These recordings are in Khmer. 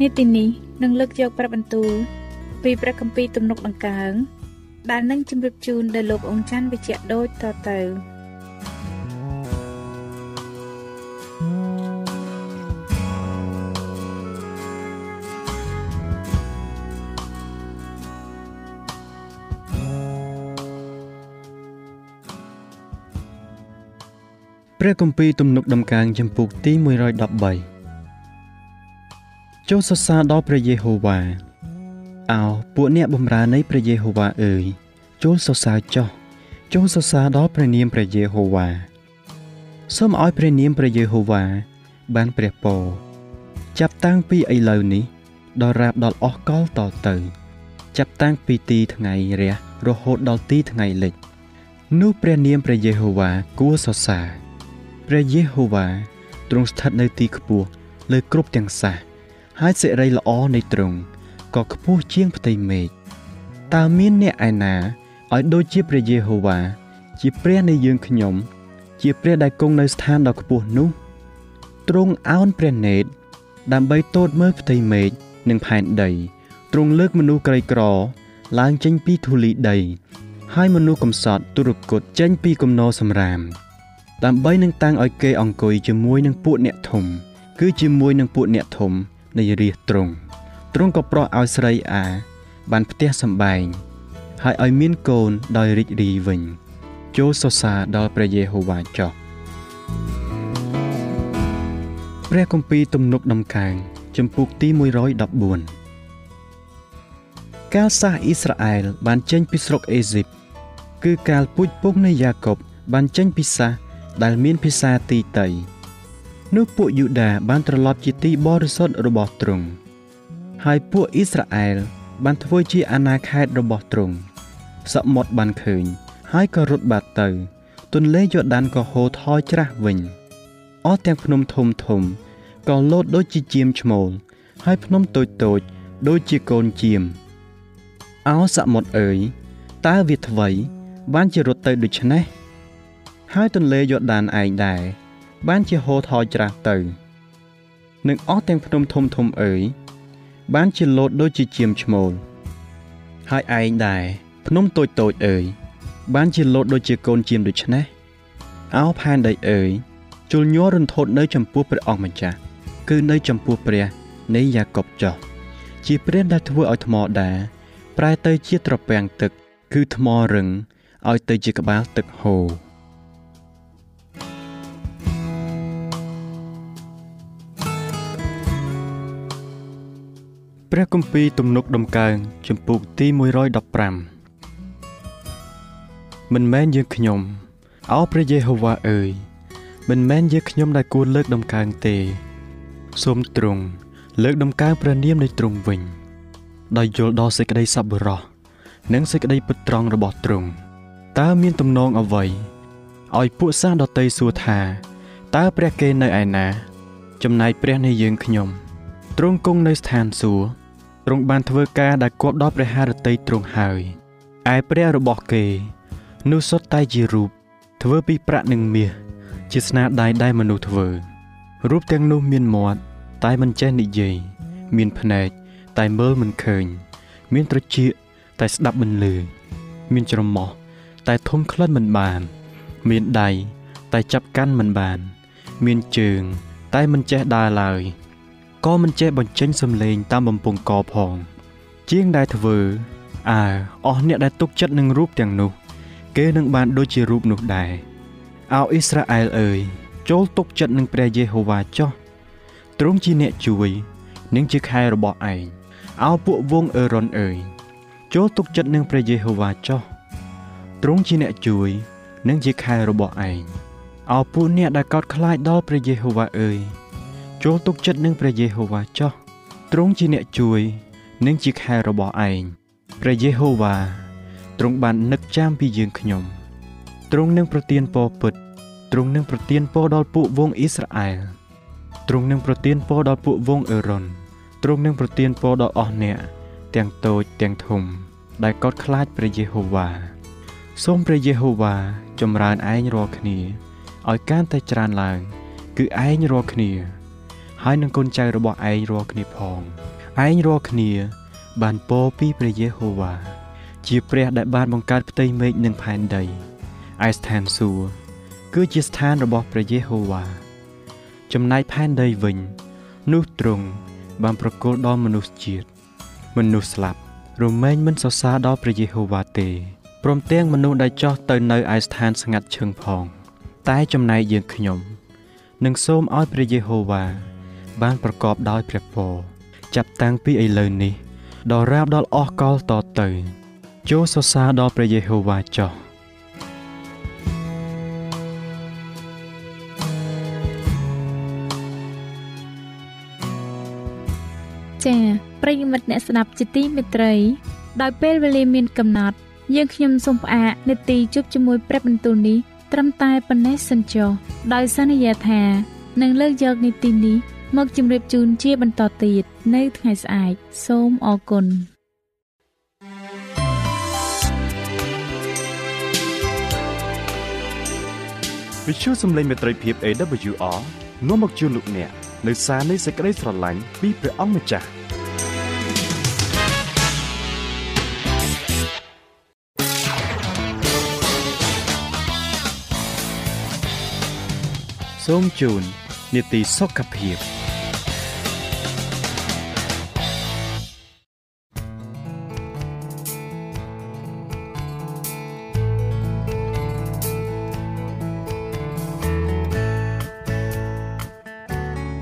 នេតិនេះនឹងលើកយកព្រះបន្ទូលពីព្រះគម្ពីរទំនុកដង្កើងដែលនឹងជម្រាបជូនដល់លោកអង្ចាន់វិជ្ជៈដូចតទៅព្រះគម្ពីរទំនុកដំកើងចំពុកទី113 ចូលសរសើរដល់ព្រះយេហូវ៉ាអោពួកអ្នកបម្រើនៃព្រះយេហូវ៉ាអើយចូលសរសើរចុះចូលសរសើរដល់ព្រះនាមព្រះយេហូវ៉ាសូមឲ្យព្រះនាមព្រះយេហូវ៉ាបានព្រះពរចាប់តាំងពីឥឡូវនេះដល់រាបដល់អស់កលតទៅ ចាប់តាំងពីទីថ្ងៃរះរហូតដល់ទីថ្ងៃលិចនោះព្រះនាមព្រះយេហូវ៉ាគួរសរសើរព្រះយេហូវ៉ាទ្រង់ស្ថិតនៅទីខ្ពស់លើគ្រប់ទាំងសាស ហើយសិរីល្អនៃទ្រង់ក៏ខ្ពស់ជាងផ្ទៃមេឃតើមានអ្នកឯណាឲ្យដូចជាព្រះយេហូវ៉ាជាព្រះនៃយើងខ្ញុំ ជាព្រះដែលគង់នៅស្ថានដ៏ខ្ពស់នោះទ្រង់អោនព្រះនេតដើម្បីទតមើលផ្ទៃមេឃនិងផែនដីទ្រង់លើកមនុស្សក្រីក្រ ឡើងចេញពីធូលីដី ហើយមនុស្សកំសត់ទុរគតចេញពីគំនរសម្រាម ដើម្បីនឹងតាំងឲ្យគេអង្គុយជាមួយនឹងពួកអ្នកធំ គឺជាមួយនឹងពួកអ្នកធំ នៃរាជទ្រង់ទ្រង់ក៏ប្រោះឲ្យស្រីអា បានផ្ទះសម្បែងហើយឲ្យមានកូនដោយរីករាយវិញ ចូលសរសើរដល់ព្រះយេហូវ៉ាចុះព្រះគម្ពីរទំនុកដំកើងចំពុកទី114កាលសាសអ៊ីស្រាអែលបានចេញពីស្រុកអេស៊ីបគឺកាលពូជពងនៃយ៉ាកុបបានចេញពីសាសដែលមានភាសាទីតៃ នោះពួកយូដាបានត្រឡប់ជាទីបរិសុទ្ធរបស់ទ្រង់ហើយពួកអ៊ីស្រាអែលបានធ្វើជាអាណាខេត្តរបស់ទ្រង់សមុទ្របានឃើញ ហើយក៏រត់បាត់ទៅ ទន្លេយ៉ូដានក៏ហូរថយច្រាស់វិញអស់ទាំងភ្នំធំធំក៏លោតដូចជាជាមឈ្មោលហើយភ្នំតូចតូចដូចជាកូនជាមអោសមុទ្រអើយតើវាថ្វីបានជារត់ទៅដូច្នេះហើយទន្លេយ៉ូដានឯងដែរ បានជាហូរថយច្រាស់ទៅនឹងអស់ទាំងភ្នំធំធំអើយបានជាលោតដូចជាជាមឈ្មោលហើយឯងដែរភ្នំតូចតូចអើយបានជាលោតដូចជាកូនជាមដូច្នេះអោផែនដីអើយជលញ័ររន្ធត់នៅចំពោះព្រះអង្គម្ចាស់គឺនៅចំពោះព្រះនៃយ៉ាកុបចោះជាព្រះដែលធ្វើឲ្យថ្មដាប្រែទៅជាត្រពាំងទឹក គឺថ្មរឹងឲ្យទៅជាក្បាលទឹកហូរ ព្រះគម្ពីរទំនុកដំកើងចំពុកទី115មិនមែនយើងខ្ញុំអោព្រះយេហូវ៉ាអើយមិនមែនយើងខ្ញុំដែលគួរលើកដំកើងទេសូមទ្រង់លើកដំកើងព្រះនាមនៃទ្រង់វិញដោយយល់ដល់សេចក្តីសប្បុរសនិងសេចក្តីពិតត្រង់របស់ទ្រង់តើមានទំនងអ្វីឲ្យពួកសាសដតីសួរថាតើព្រះគេនៅឯណា ចំណែកព្រះនៃយើងខ្ញុំទ្រង់គង់នៅស្ថានសួគ៌ ទ្រង់បានធ្វើការដែលគប់ដល់ព្រះハរតីទ្រង់ហើយឯព្រះរបស់គេនោះសុទ្ធតែជារូបធ្វើពីប្រាក់និងមាសជាស្នាដៃដែលមនុស្សធ្វើរូបទាំងនោះមានមាត់តែមិនចេះនិយាយមានភ្នែកតែមើលមិនឃើញ មានត្រចៀកតែស្ដាប់មិនឮមានច្រមុះតែធំក្លិនមិនបាន មានដៃតែចាប់កាន់មិនបាន មានជើង តែមិនចេះដើរឡើយ ក៏មិនចេះបញ្ចេញសំឡេងតាមបំពង់កផង ជាងដែលធ្វើអើអស់អ្នកដែលទុកចិត្តនឹងរូបទាំងនោះ គេនឹងបានដូចជារូបនោះដែរអោអ៊ីស្រាអែលអើយចូលទុកចិត្តនឹងព្រះយេហូវ៉ាចុះទ្រង់ជាអ្នកជួយ និងជាខែរបស់ឯងអោពួកវងអេរ៉ុនអើយចូលទុកចិត្តនឹងព្រះយេហូវ៉ាចុះទ្រង់ជាអ្នកជួយ និងជាខែរបស់ឯងអោពួកអ្នកដែលកោតខ្លាចដល់ព្រះយេហូវ៉ាអើយ ចូលទុកចិត្តនឹងព្រះយេហូវ៉ាចុះទ្រង់ជាអ្នកជួយ និងជាខែរបស់ឯងព្រះយេហូវ៉ាទ្រង់បាននឹកចាំពីយើងខ្ញុំទ្រង់នឹងប្រទានពរពិតទ្រង់នឹងប្រទានពរដល់ពួកវងអ៊ីស្រាអែលទ្រង់នឹងប្រទានពរដល់ពួកវងអេរ៉ុនទ្រង់នឹងប្រទានពរដល់អស់អ្នកទាំងតូចទាំងធំ ដែលកោតខ្លាចព្រះយេហូវ៉ាសូមព្រះយេហូវ៉ាចម្រើនឯងរាល់គ្នាឲ្យកាន់តែច្រើនឡើង គឺឯងរាល់គ្នា ហើយនឹងកូនចៅរបស់ឯងរាល់គ្នាផងឯងរាល់គ្នា បានពោពីព្រះយេហូវ៉ាជាព្រះដែលបានបង្កើតផ្ទៃមេឃនិងផែនដីឯស្ថានសួគ៌គឺជាស្ថានរបស់ព្រះយេហូវ៉ាចំណែកផែនដីវិញ នោះទ្រង់បានប្រគល់ដល់មនុស្សជាតិមនុស្សស្លាប់រមែងមិនសរសើរដល់ព្រះយេហូវ៉ាទេព្រមទាំងមនុស្សដែលចោះទៅនៅឯស្ថានស្ងាត់ឈឹងផង តែចំណែកយើងខ្ញុំនឹងសូមឲ្យព្រះយេហូវ៉ា បានប្រកបដោយព្រះពរចាប់តាំងពីឥឡូវនេះដល់រាបដល់អស់កលតទៅចូលសរសើរដល់ព្រះយេហូវ៉ាចោះចា៎ប្រិយមិត្តអ្នកស្ដាប់ជាទីមេត្រី ដោយពេលវេលាមានកំណត់ យើងខ្ញុំសូមផ្អាកនាទីជប់ជាមួយព្រឹបបន្ទូលនេះត្រឹមតែប៉ុណ្ណេះសិនចុះដោយសន្យាថានឹងលើកយកនីតិនេះ មកជម្រាបជូនជាបន្តទៀតនៅថ្ងៃស្អែកសូមអរគុណវិទ្យុសំឡេងមេត្រីភាព AWR នាំមកជូនលោកអ្នកនៅសារនៃសេចក្តីស្រឡាញ់ពីព្រះអង្គម្ចាស់សូមជូននីតិសុខភាព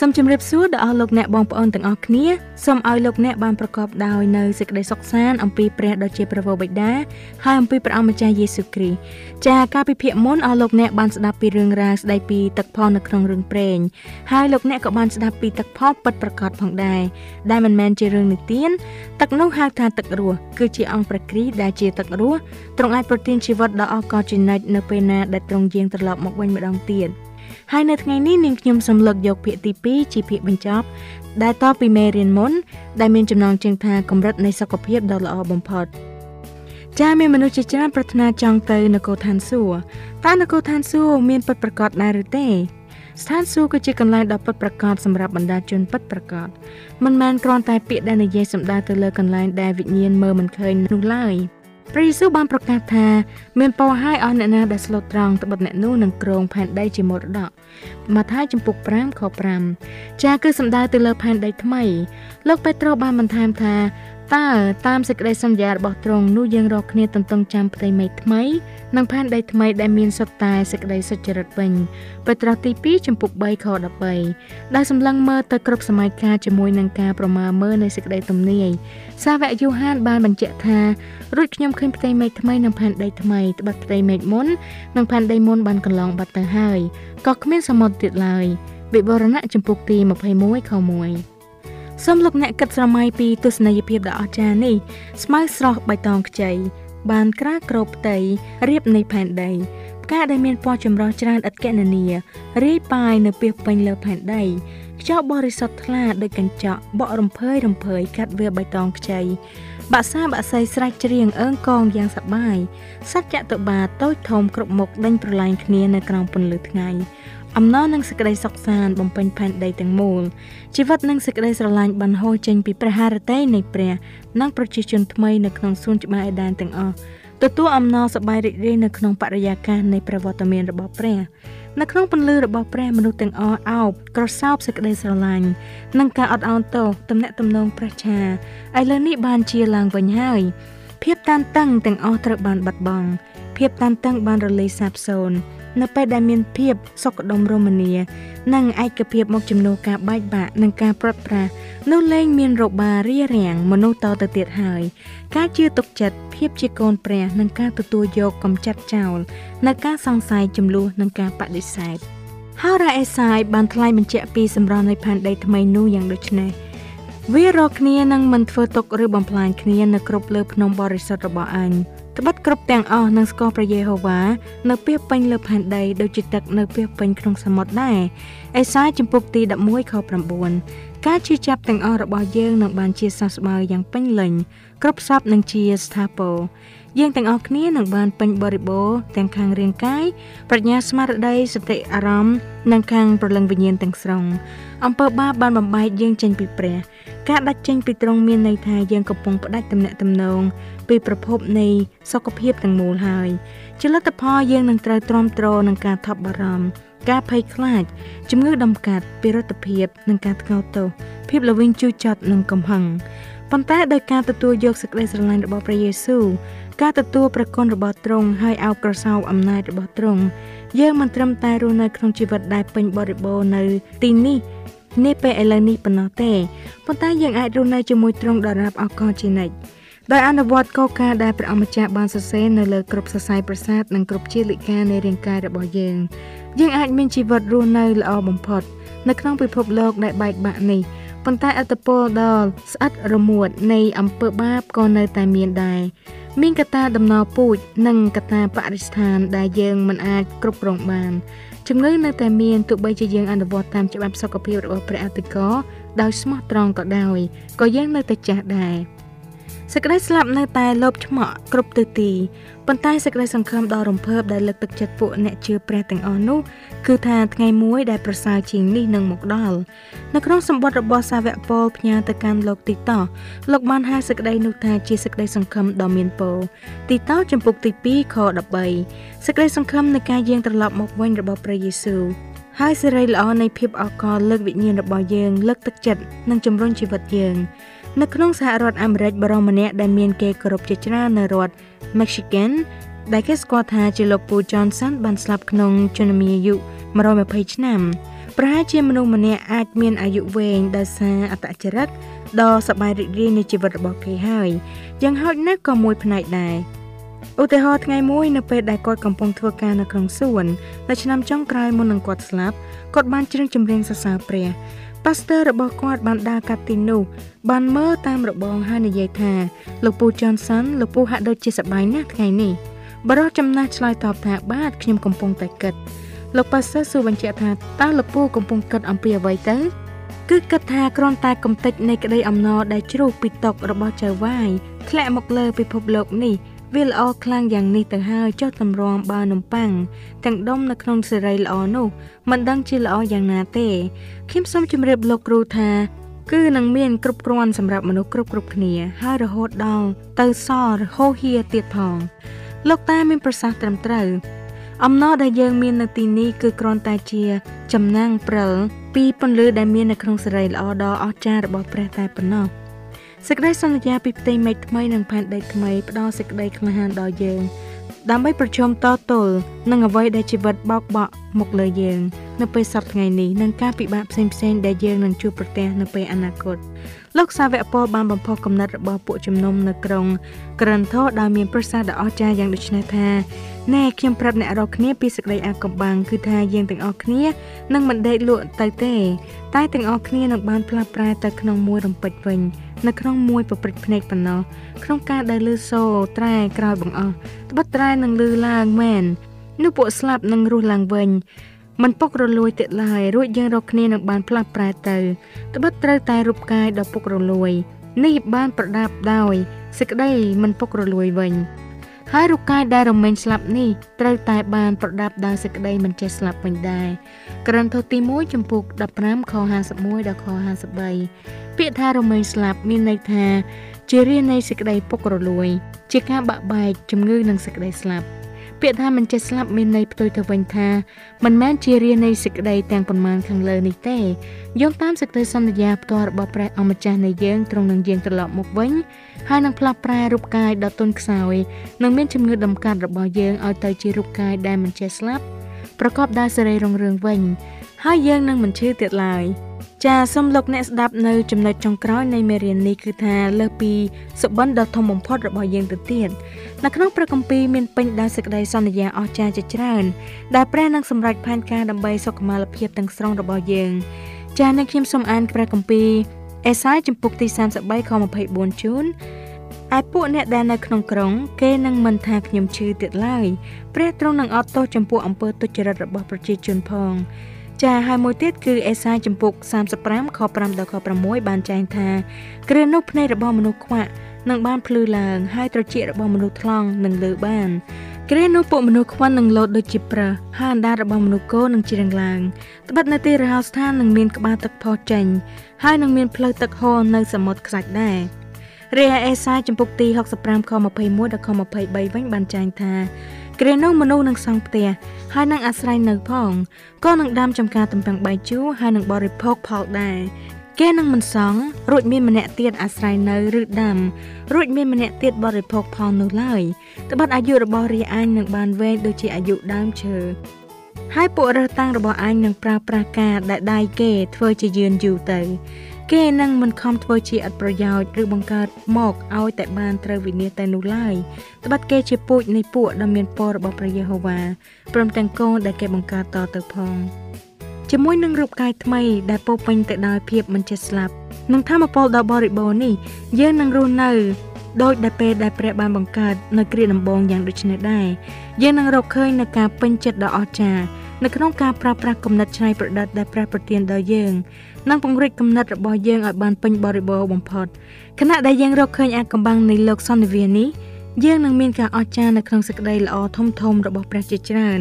សូមជម្រាបសួរដល់អស់លោកអ្នកបងប្អូនទាំងអស់គ្នាសូមឲ្យលោកអ្នកបានប្រកបដោយនៅសេចក្តីសុខសាន្តអំពីព្រះដ៏ជាប្រពោបិតាហើយអំពីព្រះអង្គម្ចាស់យេស៊ូវគ្រីស្ទចាការពិភាក្សាមុនអស់លោកអ្នកបានស្ដាប់ពីរឿងរ៉ាវស្ដីពីទឹកផលនៅក្នុងរឿងព្រេងហើយលោកអ្នកក៏បានស្ដាប់ពីទឹកផលពិតប្រាកដផងដែរដែលមិនមែនជារឿងនិទានទឹកនោះហៅថាទឹករស់គឺជាអង្គព្រះគ្រីស្ទដែលជាទឹករស់ទ្រង់អាចប្រទានជីវិតដល់អស់កលជានិច្ចនៅពេលណាដែលទ្រង់យាងត្រឡប់មកវិញម្ដងទៀត។ ហើយនៅថ្ងៃនេះនាងខ្ញុំសូមលើកយកភាគទី2ជាភាគបញ្ចប់ ដែលតពីមេរៀនមុន ដែលមានចំណងជើងថាកម្រិតនៃសុខភាពដ៏ល្អបំផុតចាមានមនុស្សជាច្រើនប្រាថ្នាចង់ទៅនគរឋានសួគ៌តើនគរឋានសួគ៌មានពិតប្រាកដដែរឬទេស្ថានសួគ៌គឺជាកន្លែងដ៏ពិតប្រាកដសម្រាប់បណ្ដាជនពិតប្រាកដមិនមែនគ្រាន់តែពាក្យដែលនិយាយសម្ដៅទៅលើកន្លែងដែលវិញ្ញាណមើលមិនឃើញនោះឡើយ។ ព្រះយេស៊ូវបានប្រកាសថាមានពរហើយអស់អ្នកណាដែលស្លូតត្រង់ត្បិតអ្នកនោះនឹងគ្រងផែនដីជាមរតកម៉ាថាយចំពុក5ខ5ចាគឺសំដៅទៅលើផែនដីថ្មីលោកពេត្រុសបានបន្ថែមថា តើតាមសេចក្តីសន្យារបស់ទ្រង់នោះយើងរកគ្នាទន្ទឹងចាំផ្ទៃមេឃថ្មីនិងផែនដីថ្មីដែលមានសុទ្ធតែសេចក្តីសុចរិតវិញពេត្រុសទី2ចំពុក3ខ13ដែលសម្លឹងមើលទៅគ្រប់សម័យកាលជាមួយនឹងការប្រមាលមើលនៃសេចក្តីទំនាយសាវកយូហានបានបញ្ជាក់ថារួចខ្ញុំឃើញផ្ទៃមេឃថ្មីនិងផែនដីថ្មីត្បិតផ្ទៃមេឃមុននិងផែនដីមុនបានកន្លងបាត់ទៅហើយក៏គ្មានសមុទ្រទៀតឡើយវិវរណៈចំពុកទី21ខ1 សូមលោកអ្នកគិតស្រមៃពីទស្សនីយភាពដ៏អស្ចារ្យនេះស្មៅស្រស់បៃតងខ្ចីបានក្រាលក្របផ្ទៃរៀបនៃផែនដីផ្កាដែលមានពណ៌ចម្រុះច្រើនឥតកណនារាយប៉ាយនៅពីពេញលើផែនដីខ្យល់បរិសុទ្ធថ្លាដូចកញ្ចក់បក់រំភើយរំភើយកាត់វាបៃតងខ្ចីបាក់សាបាក់សីស្រែកច្រៀងអើងកងយ៉ាងសប្បាយសត្វចតុបាតូចធំគ្រប់មុខដេញប្រឡាញ់គ្នានៅក្រោមពន្លឺថ្ងៃអំណរនិងសេចក្តីសុខសាន្តបំពេញផែនដីទាំងមូលជីវិតនិងសេចក្តីស្រឡាញ់បានហូរចេញពីព្រះハរតីនៃព្រះនិងប្រជាជនថ្មីនៅក្នុងសួនច្បារអេដែនទាំងអស់ទទួលអំណរសប្បាយរីករាយនៅក្នុងបរិយាកាសនៃព្រះវត្តមានរបស់ព្រះនៅក្នុងពន្លឺរបស់ព្រះមនុស្សទាំងអស់អោបក្រសោបសេចក្តីស្រឡាញ់និងការអត់ឱនទោសទំនាក់ទំនងព្រះឆាឥឡូវនេះបានជាឡើងវិញហើយភាពតានតឹងទាំងអស់ត្រូវបានបាត់បង់ភាពតានតឹងបានរលាយសាបសូន្យ នៅពេលដែលមានភាពសុខដុមរមនា និងឯកភាពមកជំនួសការបែកបាក់និងការប្រត់ប្រាស់នោះលែងមានរបារារាំងមនុស្សតទៅទៀតហើយការជឿទុកចិត្តភាពជាកូនព្រះនិងការទទួលយកកំចាត់ចោលនៅការសង្ស័យចំនួននិងការបដិសេធហើយរ៉ាអេសាយបានថ្លែងបញ្ជាក់ពីសម្រស់នៃផែនដីថ្មីនោះយ៉ាងដូចនេះវារកគ្នានឹងមិនធ្វើទុកឬបំផ្លាញគ្នានៅគ្រប់លើភ្នំបរិសុទ្ធរបស់អញ ត្បិតគ្រប់ទាំងអស់នឹងស្គាល់ព្រះយេហូវ៉ានៅពីពេញលើផែនដីដូចជាទឹកនៅពីពេញក្នុងសមុទ្រដែរអេសាយចំពុកទី11ខ9ការជឿចាប់ទាំងអស់របស់យើងនឹងបានជាសះស្បើយយ៉ាងពេញលេញគ្រប់សពនឹងជាស្ថាពរ យើងទាំងអស់គ្នានឹងបានពេញបរិបូរណ៍ទាំងខាងរាងកាយប្រាជ្ញាស្មារតីសតិអារម្មណ៍និងខាងព្រលឹងវិញ្ញាណទាំងស្រុងអំពើបាបបានបំបែកយើងចេញពីព្រះការដាច់ចេញពីទ្រង់មានន័យថាយើងកំពុងផ្ដាច់ទំនាក់ទំនងពីប្រភពនៃសុខភាពទាំងមូលហើយជាលទ្ធផលយើងនឹងត្រូវទ្រាំទ្រនឹងការថប់បារម្ភ ការភ័យខ្លាច ជំងឺដំកាត់ពិរុទ្ធភាពនិងការធ្ងោទោសភាពល្វីងជូរចត់និងកំហឹងប៉ុន្តែដោយការទទួលយកសេចក្តីស្រឡាញ់របស់ព្រះយេស៊ូវការទទួលព្រះគុណរបស់ទ្រង់ហើយអោបក្រសោបអំណាចរបស់ទ្រង់យើងមិនត្រឹមតែរស់នៅក្នុងជីវិតដែលពេញបរិបូរណ៍នៅទីនេះនេះពេលឥឡូវនេះប៉ុណ្ណោះទេប៉ុន្តែយើងអាចរស់នៅជាមួយទ្រង់ដរាបអកលជានិច្ច ដោយអនុវត្តកលការដែលព្រះអម្ចាស់បានសរសេរនៅលើគ្រប់សរសៃប្រសាទនិងគ្រប់ជាលិកានៃរាងកាយរបស់យើងយើងអាចមានជីវិតរស់នៅល្អបំផុតនៅក្នុងពិភពលោកដែលបែកបាក់នេះប៉ុន្តែអត្តពលដល់ស្អិតរមួតនៃអំពើបាបក៏នៅតែមានដែរមានកត្តាដំណរពូជនិងកត្តាបរិស្ថានដែលយើងមិនអាចគ្រប់គ្រងបានជំងឺនៅតែមានទោះបីជាយើងអនុវត្តតាមច្បាប់សុខភាពរបស់ព្រះអតិកោដោយស្មោះត្រង់ក៏ដោយក៏យើងនៅតែចាស់ដែរ សេចក្តីស្លាប់នៅតែលោបឆ្មក់គ្រប់ទិសទីប៉ុន្តែសេចក្តីសង្ឃឹមដ៏រំភើបដែលលើកទឹកចិត្តពួកអ្នកជឿព្រះទាំងអស់នោះគឺថាថ្ងៃមួយដែលប្រសើរជាងនេះនឹងមកដល់នៅក្នុងសម្បត្តិរបស់សាវកពលផ្ញើទៅកាន់លោកទីតោលោកបានហៅសេចក្តីនោះថាជាសេចក្តីសង្ឃឹមដ៏មានពរទីតោចំពុកទី2ខ13សេចក្តីសង្ឃឹមនៃការយាងត្រឡប់មកវិញរបស់ព្រះយេស៊ូវហើយសេរីល្អនៃភាពអកលលើកវិញ្ញាណរបស់យើងលើកទឹកចិត្តនិងជំរុញជីវិតយើង នៅក្នុងសហរដ្ឋអាមេរិកបរិម្នាក់ដែលមានគេគោរពជាច្រើននៅរដ្ឋ Michigan ដែលគេស្គាល់ថាជាលោកពូ Johnson បានស្លាប់ក្នុងជំនាអាយុ120ឆ្នាំប្រហែលជាមនុស្សម្នាក់អាចមានអាយុវែងដោយសារអត្តចរិតដ៏សប្បាយរីករាយនៃជីវិតរបស់គេហើយយ៉ាងហោចណាស់ក៏មួយផ្នែកដែរឧទាហរណ៍ថ្ងៃមួយនៅពេលដែលគាត់កំពុងធ្វើការនៅក្នុងសួននៅឆ្នាំចុងក្រោយមុននឹងគាត់ស្លាប់គាត់បានច្រៀងចម្រៀងសរសើរព្រះ ប៉ាស្ទ័ររបស់គាត់បានដើរកាត់ទីនោះបានមើលតាមរបងហើយនិយាយថាលោកពូចនសាន់លោកពូហាក់ដូចជាសប្បាយណាស់ថ្ងៃនេះបរិះចំណាស់ឆ្លើយតបថាបាទខ្ញុំកំពុងតែគិតលោកប៉ាស្ទ័រសួរបញ្ជាក់ថាតើលោកពូកំពុងគិតអំពីអ្វីទៅគឺគិតថាគ្រាន់តែកំតិចនៃក្តីអំណរដែលជ្រុះពីតុរបស់ចៅវាយធ្លាក់មកលើពិភពលោកនេះ វាល្អខ្លាំងយ៉ាងនេះទៅហើយចុះតម្រាំបើនំប៉័ងទាំងដុំនៅក្នុងសេរីល្អនោះមិនដឹងជាល្អយ៉ាងណាទេខ្ញុំសូមជម្រាបលោកគ្រូថាគឺនឹងមានគ្រប់គ្រាន់សម្រាប់មនុស្សគ្រប់គ្រប់គ្នាហើយរហូតដល់ទៅសរហូហៀទៀតផងលោកតាមានប្រសាសន៍ត្រឹមត្រូវអំណរដែលយើងមាននៅទីនេះគឺគ្រាន់តែជា ចំណាំងព្រិលពីពន្លឺដែលមាននៅក្នុងសេរីល្អដ៏អស្ចារ្យរបស់ព្រះតែប៉ុណ្ណោះ សេចក្តីសន្យាពីផ្ទៃមេឃថ្មីនិងផែនដីថ្មីផ្ដល់សេចក្តីក្លាហានដល់យើងដើម្បីប្រជុំតទល់នឹងអ្វីដែលជីវិតបោកបក់មកលើយើងនៅពេលសប្តាហ៍ថ្ងៃនេះនិងការពិបាកផ្សេងៗដែលយើងនឹងជួបប្រទះនៅពេលអនាគតលោកសាវកពលបានបំផុសគំនិតរបស់ពួកជំនុំនៅក្រុងក្រិនថូដោយមានប្រសាសន៍ដ៏អស្ចារ្យយ៉ាងដូចនេះថា ណែខ្ញុំប្រាប់អ្នករាល់គ្នាពីសេចក្តីអាកំបាំងគឺថាយើងទាំងអស់គ្នានឹងមិនដេកលក់ទៅទេ តែទាំងអស់គ្នានឹងបានផ្លាស់ប្រែទៅក្នុងមួយរំពេចវិញនៅក្នុងមួយប្រព្រឹត្តភ្នែកប៉ុណ្ណោះក្នុងការដែលលឺសូរត្រែក្រោយបង្អស់ត្បិតត្រែនឹងលឺឡើងមែននោះពួកស្លាប់នឹងរស់ឡើងវិញមិនពុករលួយទៀតឡើយរួចយើងរកគ្នានឹងបានផ្លាស់ប្រែទៅត្បិតត្រូវតែរូបកាយដ៏ពុករលួយ នេះបានប្រដាប់ដោយសេចក្តីមិនពុករលួយវិញ ហើយរូបកាយដែលរមែងស្លាប់នេះត្រូវតែបានប្រដាប់ដោយសេចក្តីមិនចេះស្លាប់វិញដែរក្រន្ទោទី1ចំពុក15ខ51ដល់ខ53ពាក្យថារមែងស្លាប់មានន័យថា ជារានៃសេចក្តីពុករលួយ ជាការបាក់បែកជំងឺនិងសេចក្តីស្លាប់ពាក្យថាមិនចេះស្លាប់មានន័យផ្ទុយទៅវិញថាមិនមែនជារានៃសេចក្តីទាំងប៉ុន្មានខាងលើនេះទេយោងតាមសេចក្តីសន្យាផ្ទាល់របស់ព្រះអម្ចាស់នៃយើងទ្រង់នឹងយាងត្រឡប់មកវិញ ហើយនឹងផ្លាស់ប្រែរូបកាយដ៏ទន់ខ្សោយនិងមានជំងឺដំកាត់របស់យើងឲ្យទៅជារូបកាយដែលមិនចេះស្លាប់ប្រកបដោយសេរីរុងរឿងវិញហើយយើងនឹងមិនឈឺទៀតឡើយចាសូមលោកអ្នកស្ដាប់នៅចំណុចចុងក្រោយនៃមេរៀននេះគឺថាលើសពីសុបិនដ៏ធំបំផុតរបស់យើងទៅទៀតនៅក្នុងព្រះគម្ពីរមានពេញដោយសេចក្តីសន្យាអស្ចារ្យជាច្រើនដែលព្រះនឹងសម្រេចផែនការដើម្បីសុខុមាលភាពទាំងស្រុងរបស់យើងចានៅខ្ញុំសូមអានព្រះគម្ពីរ អេសាយចំពុកទី33ខ24ជូនឯពួកអ្នកដែលនៅក្នុងក្រុង គេនឹងមិនថាខ្ញុំឈឺទៀតឡើយព្រះទ្រង់នឹងអត់ទោសចំពោះអំពើទុច្ចរិតរបស់ប្រជាជនផង ចាហើយមួយទៀតគឺអេសាយចំពុក35ខ5ដល់ខ6បានចែងថាគ្រានោះភ្នែករបស់មនុស្សខ្វាក់នឹងបានភ្លឺឡើងហើយត្រចៀករបស់មនុស្សថ្លង់នឹងលើបាន គ្រានោះពួកមនុស្សខ្វិននឹងលោតដូចជាប្រើហើយអណ្ដាតរបស់មនុស្សគោនឹងជ្រៀងឡើងត្បិតនៅទីរហោស្ថាននឹងមានក្បាលទឹកផុសចេញហើយនឹងមានផ្លូវទឹកហូរនៅសមុទ្រខ្សាច់ដែររាអេសាយចំពុកទី65ខ21ដល់ខ23វិញបានចែងថាគ្រានោះមនុស្សនឹងសង់ផ្ទះហើយនឹងអាស្រ័យនៅផងក៏នឹងដាំចំការតំពាំងបាយជូរហើយនឹងបរិភោគផលដែរ គេនឹងមិនសង់រួចមានម្នាក់ទៀតអាស្រ័យនៅឬដាំរួចមានម្នាក់ទៀតបរិភោគផលនោះឡើយត្បិតអាយុរបស់រាអញនឹងបានវែងដូចជាអាយុដើមឈើហើយពួករើសតាំងរបស់អញនឹងប្រើប្រាស់ការដែលដៃគេធ្វើជាយឿនយូរទៅ គេនឹងមិនខំធ្វើជាឥតប្រយោជន៍ឬបង្កើតមកឲ្យតែបានត្រូវវិនិច្ឆ័យតែនោះឡើយត្បិតគេជាពូជនៃពួកដ៏មានពររបស់ព្រះយេហូវ៉ាព្រមទាំងកូនដែលគេបង្កើតតទៅផង ជាមួយនឹងរូបកាយថ្មីដែលពោពេញទៅដោយភាពមិនចេះស្លាប់នឹងធម្មពលដ៏បរិបូរណ៍នេះយើងនឹងរស់នៅដោយដែលពេលដែលព្រះបានបង្កើតនៅគ្រាដំបូងយ៉ាងដូចនេះដែរយើងនឹងរកឃើញនៅការពេញចិត្តដ៏អស្ចារ្យនៅក្នុងការប្រើប្រាស់គំនិតច្នៃប្រឌិតដែលព្រះប្រទានដល់យើងនិងពង្រីកគំនិតរបស់យើងឲ្យបានពេញបរិបូរណ៍បំផុតខណៈដែលយើងរកឃើញអាកំបាំងនៃលោកសន្និវានេះយើងនឹងមានការអស្ចារ្យនៅក្នុងសេចក្តីល្អធំធំរបស់ព្រះជាច្រើន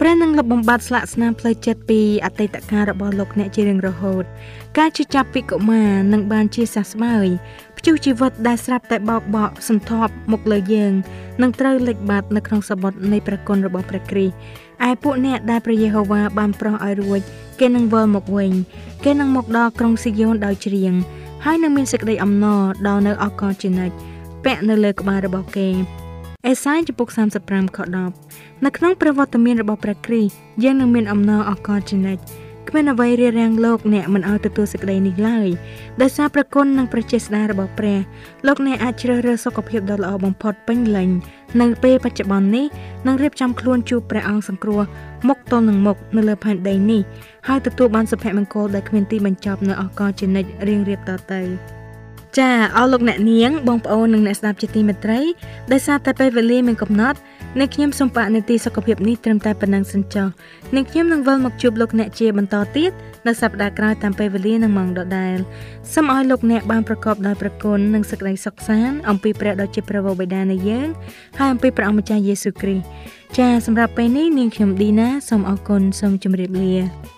ព្រះនឹងលុបបំបាត់ស្លាកស្នាមផ្លូវចិត្តពីអតីតកាលរបស់លោកអ្នកជារៀងរហូត ការជិះចាប់ពីកុមារនឹងបានជាសះស្បើយព្យុះជីវិតដែលស្រាប់តែបោកបក់សន្ធាប់មកលើយើងនឹងត្រូវលិចបាត់នៅក្នុងសបុតនៃព្រះគុណរបស់ព្រះគ្រីស្ទឯពួកអ្នកដែលព្រះយេហូវ៉ាបានប្រោះឲ្យរួចគេនឹងវិលមកវិញគេនឹងមកដល់ក្រុងស៊ីយ៉ូនដោយច្រៀងហើយនឹងមានសេចក្តីអំណរដល់នៅអកលជានិច្ចពាក់នៅលើក្បាលរបស់គេ អេសាយចំពុក35ខ10នៅក្នុងព្រះវត្តមានរបស់ព្រះគ្រីស្ទយើងនឹងមានអំណរអកលជានិច្ចគ្មានអ្វីរារាំងលោកអ្នកមិនឲ្យទទួលសេចក្តីនេះឡើយដោយសារប្រគុណនិងប្រជាស្ដាររបស់ព្រះលោកអ្នកអាចជ្រើសរើសសុខភាពដ៏ល្អបំផុតពេញលេញនៅពេលបច្ចុប្បន្ននេះនឹងរៀបចំខ្លួនជួបព្រះអង្គសង្គ្រោះមុខទល់នឹងមុខនៅលើផែនដីនេះហើយទទួលបានសុភមង្គលដែលគ្មានទីបញ្ចប់នៅអកលជានិច្ចរៀងរៀបតទៅ ចាអរលោកអ្នកនាងបងប្អូននិងអ្នកស្ដាប់ជាទីមេត្រីដោយសារតែពេលវេលាមានកំណត់អ្នកខ្ញុំសូមបកនីតិសុខភាពនេះត្រឹមតែប៉ុណ្ណឹងសិនចុះអ្នកខ្ញុំនឹងវិលមកជួបលោកអ្នកជាបន្តទៀតនៅសប្តាហ៍ក្រោយតាមពេលវេលានិងម៉ោងដដែលសូមឲ្យលោកអ្នកបានប្រកបដោយព្រះគុណនិងសេចក្តីសុខសាន្តអំពីព្រះដ៏ជាព្រះវរបិតានៃយើងហើយអំពីព្រះអម្ចាស់យេស៊ូវគ្រីស្ទចាសម្រាប់ពេលនេះនាងខ្ញុំឌីណាសូមអរគុណសូមជម្រាបលា